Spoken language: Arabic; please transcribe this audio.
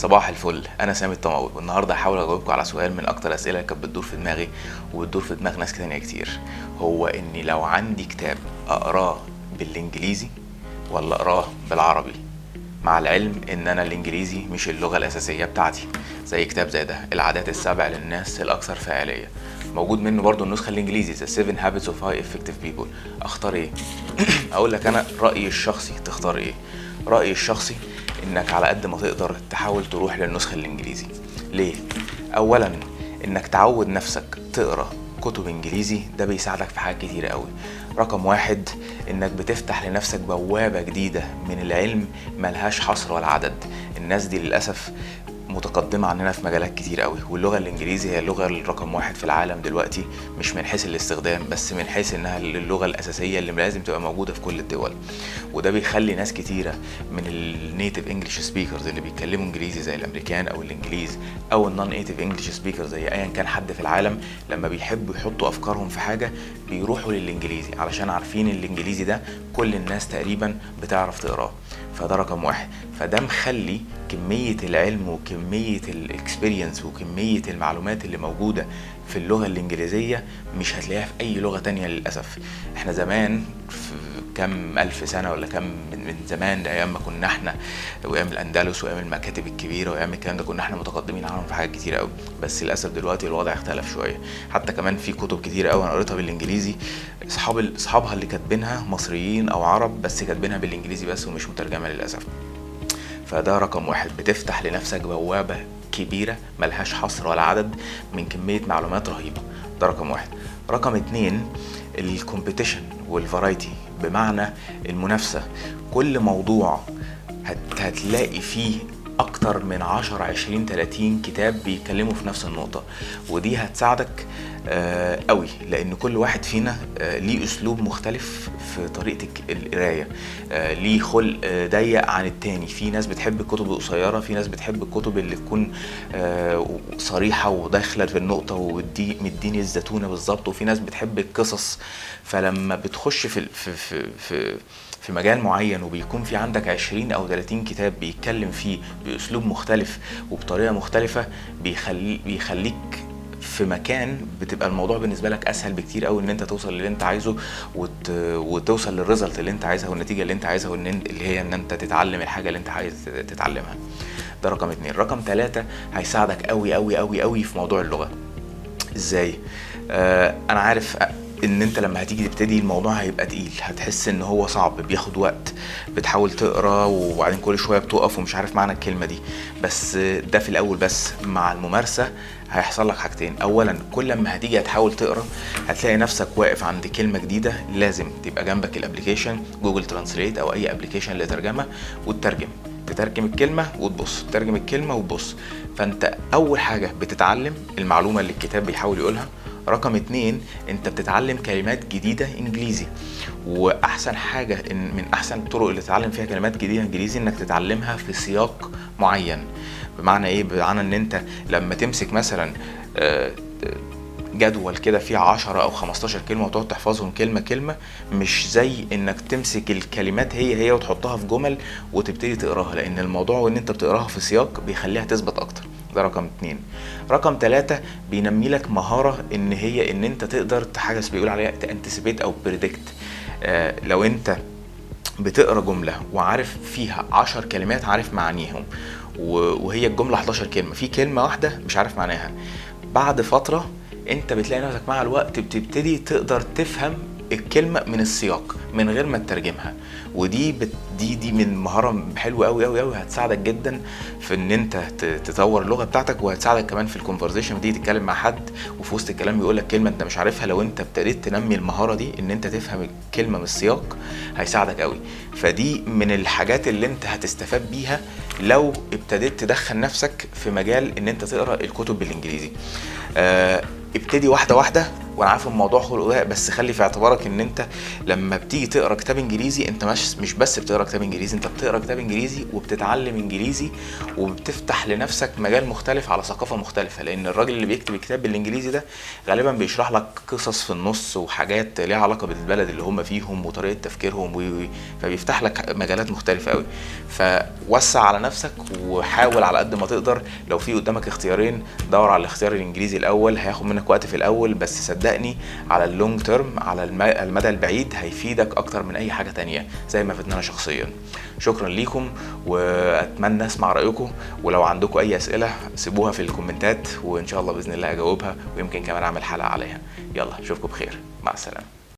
صباح الفل. أنا سامي الطماوي. والنهاردة هحاول أجاوبكم على سؤال من أكتر الاسئله اللي كانت بتدور في دماغي وبتدور في دماغ ناس تانية كتير. هو إني لو عندي كتاب أقراه بالإنجليزي ولا أقراه بالعربي مع العلم إن أنا الإنجليزي مش اللغة الأساسية بتاعتي زي كتاب زي ده العادات السبع للناس الأكثر فعالية. موجود منه برضو النسخة الإنجليزي The Seven Habits of High Effective People. أختار إيه؟ أقول لك أنا رأيي الشخصي تختار إيه؟ رأيي الشخصي إنك على قد ما تقدر تحاول تروح للنسخة الإنجليزي. ليه؟ اولا إنك تعود نفسك تقرأ كتب إنجليزي ده بيساعدك في حاجات كتير قوي رقم واحد إنك بتفتح لنفسك بوابة جديدة من العلم ملهاش حصر ولا عدد. الناس دي للأسف متقدمة عننا في مجالات كتير قوي واللغة الإنجليزي هي اللغة الرقم واحد في العالم دلوقتي مش من حيث الاستخدام بس من حيث إنها اللغة الأساسية اللي لازم تبقى موجودة في كل الدول. وده بيخلي ناس كتيرة من ال native English speakers اللي بيتكلموا إنجليزي زي الأمريكان أو الإنجليز أو ال non-native English speaker زي ايا كان حد في العالم لما بيحبوا يحطوا أفكارهم في حاجة بيروحوا للإنجليزي علشان عارفين الإنجليزي ده كل الناس تقريبا بتعرف تقراه. فده رقم واحد. فده مخلي كمية العلم وكمية ال experience وكمية المعلومات اللي موجودة في اللغة الإنجليزية مش هتلاقيها في أي لغة تانية للأسف. إحنا زمان في كم ألف سنة ولا كم من, زمان ده أيام ما كنا إحنا وأيام الأندلس وأيام المكاتب الكبيرة وأيام الكلام ده كنا إحنا متقدمين عنهم في حاجات كتير قوي بس للأسف دلوقتي الوضع اختلف شوية. حتى كمان في كتب كتير قوي أنا قريتها بالإنجليزي. أصحاب أصحابها اللي كاتبينها مصريين أو عرب بس كاتبينها بالإنجليزي بس ومش مترجمة للأسف. فده رقم واحد. بتفتح لنفسك بوابة كبيرة ملهاش حصر ولا عدد من كمية معلومات رهيبة. ده رقم واحد. رقم اتنين الكومبيتيشن والفرايتي. بمعنى المنافسة. كل موضوع هت هتلاقي فيه أكتر من 10 20 30 كتاب بيتكلموا في نفس النقطة. ودي هتساعدك آه قوي لأن كل واحد فينا آه ليه أسلوب مختلف في طريقة القراية. آه ليه خلق ضيق عن التاني. في ناس بتحب الكتب القصيرة في ناس بتحب الكتب اللي تكون صريحة وداخلة في النقطة ودي مديني الزتونة بالظبط. وفي ناس بتحب القصص. فلما بتخش في في في, في في مجال معين وبيكون في عندك 20 أو 30 كتاب بيتكلم فيه بأسلوب مختلف وبطريقة مختلفة بيخلي بيخليك في مكان بتبقى الموضوع بالنسبة لك أسهل بكتير قوي إن أنت توصل للي أنت عايزه وت... وتوصل للريزلت اللي أنت عايزها والنتيجة اللي أنت عايزها وإن اللي هي إن أنت تتعلم الحاجة اللي أنت عايز تتعلمها. ده رقم اتنين. رقم ثلاثة هيساعدك قوي قوي قوي قوي في موضوع اللغة. إزاي؟ آه أنا عارف ان انت لما هتيجي تبتدي الموضوع هيبقى تقيل. هتحس ان هو صعب بياخد وقت بتحاول تقرا وبعدين كل شوية بتقف ومش عارف معنى الكلمة دي. بس ده في الأول بس. مع الممارسة هيحصل لك حاجتين. اولا كل ما هتيجي هتحاول تقرا هتلاقي نفسك واقف عند كلمة جديدة لازم تبقى جنبك ال application Google Translate أو أي application لترجمة وتترجم. تترجم الكلمة وتبص. تترجم الكلمة وتبص. فأنت أول حاجة بتتعلم المعلومة اللي الكتاب بيحاول يقولها رقم اتنين انت بتتعلم كلمات جديدة انجليزي. واحسن حاجة إن من احسن الطرق اللي تتعلم فيها كلمات جديدة انجليزي انك تتعلمها في سياق معين. بمعنى إيه؟ بمعنى ان انت لما تمسك مثلا جدول كده فيه 10 أو 15 كلمة وتقعد تحفظهم كلمة كلمة مش زي انك تمسك الكلمات هي هي وتحطها في جمل وتبتدي تقراها. لأن الموضوع وان انت بتقراها في سياق بيخليها تثبت أكتر. ده رقم اتنين. رقم تلاتة بينمي لك مهارة إن هي إن أنت تقدر حاجة بيقول عليها تانتسيبيت أو بريدكت آه لو أنت بتقرأ جملة وعارف فيها عشر كلمات عارف معانيهم وهي الجملة 11 كلمة في كلمة واحدة مش عارف معناها. بعد فترة أنت بتلاقي نفسك مع الوقت بتبتدي تقدر تفهم الكلمة من السياق من غير ما تترجمها. ودي بت دي دي من مهارة حلوة قوي قوي قوي هتساعدك جدا في إن أنت تطور اللغة بتاعتك وهتساعدك كمان في الكونفرزيشن دي تتكلم مع حد وفي وسط الكلام يقول لك كلمة أنت مش عارفها لو أنت ابتديت تنمي المهارة دي إن أنت تفهم الكلمة من السياق هيساعدك قوي فدي من الحاجات اللي أنت هتستفاد بيها لو ابتديت تدخل نفسك في مجال إن أنت تقرأ الكتب بالإنجليزي. آه ابتدي واحدة واحدة وأنا عارف الموضوع خلق بس خلي في اعتبارك إن أنت لما بتيجي تقرأ كتاب إنجليزي أنت مش مش بس بتقرأ كتاب إنجليزي أنت بتقرأ كتاب إنجليزي وبتتعلم إنجليزي وبتفتح لنفسك مجال مختلف على ثقافة مختلفة لأن الراجل اللي بيكتب الكتاب بالانجليزي ده غالبا بيشرح لك قصص في النص وحاجات ليها علاقة بالبلد اللي هم فيهم وطريقة تفكيرهم فبيفتح لك مجالات مختلفة قوي فوسع على نفسك وحاول على قد ما تقدر لو في قدامك اختيارين دور على الاختيار الإنجليزي الأول هياخد منك وقت في الأول بس صدقني على اللونج تيرم على الم- المدى البعيد هيفيدك أكتر من أي حاجة تانية زي ما فدنا أنا شخصيا. شكرا ليكم وأتمنى أسمع رأيكم ولو عندكم أي أسئلة سيبوها في الكومنتات وإن شاء الله بإذن الله أجاوبها ويمكن كمان أعمل حلقة عليها. يلا أشوفكم بخير. مع السلامة.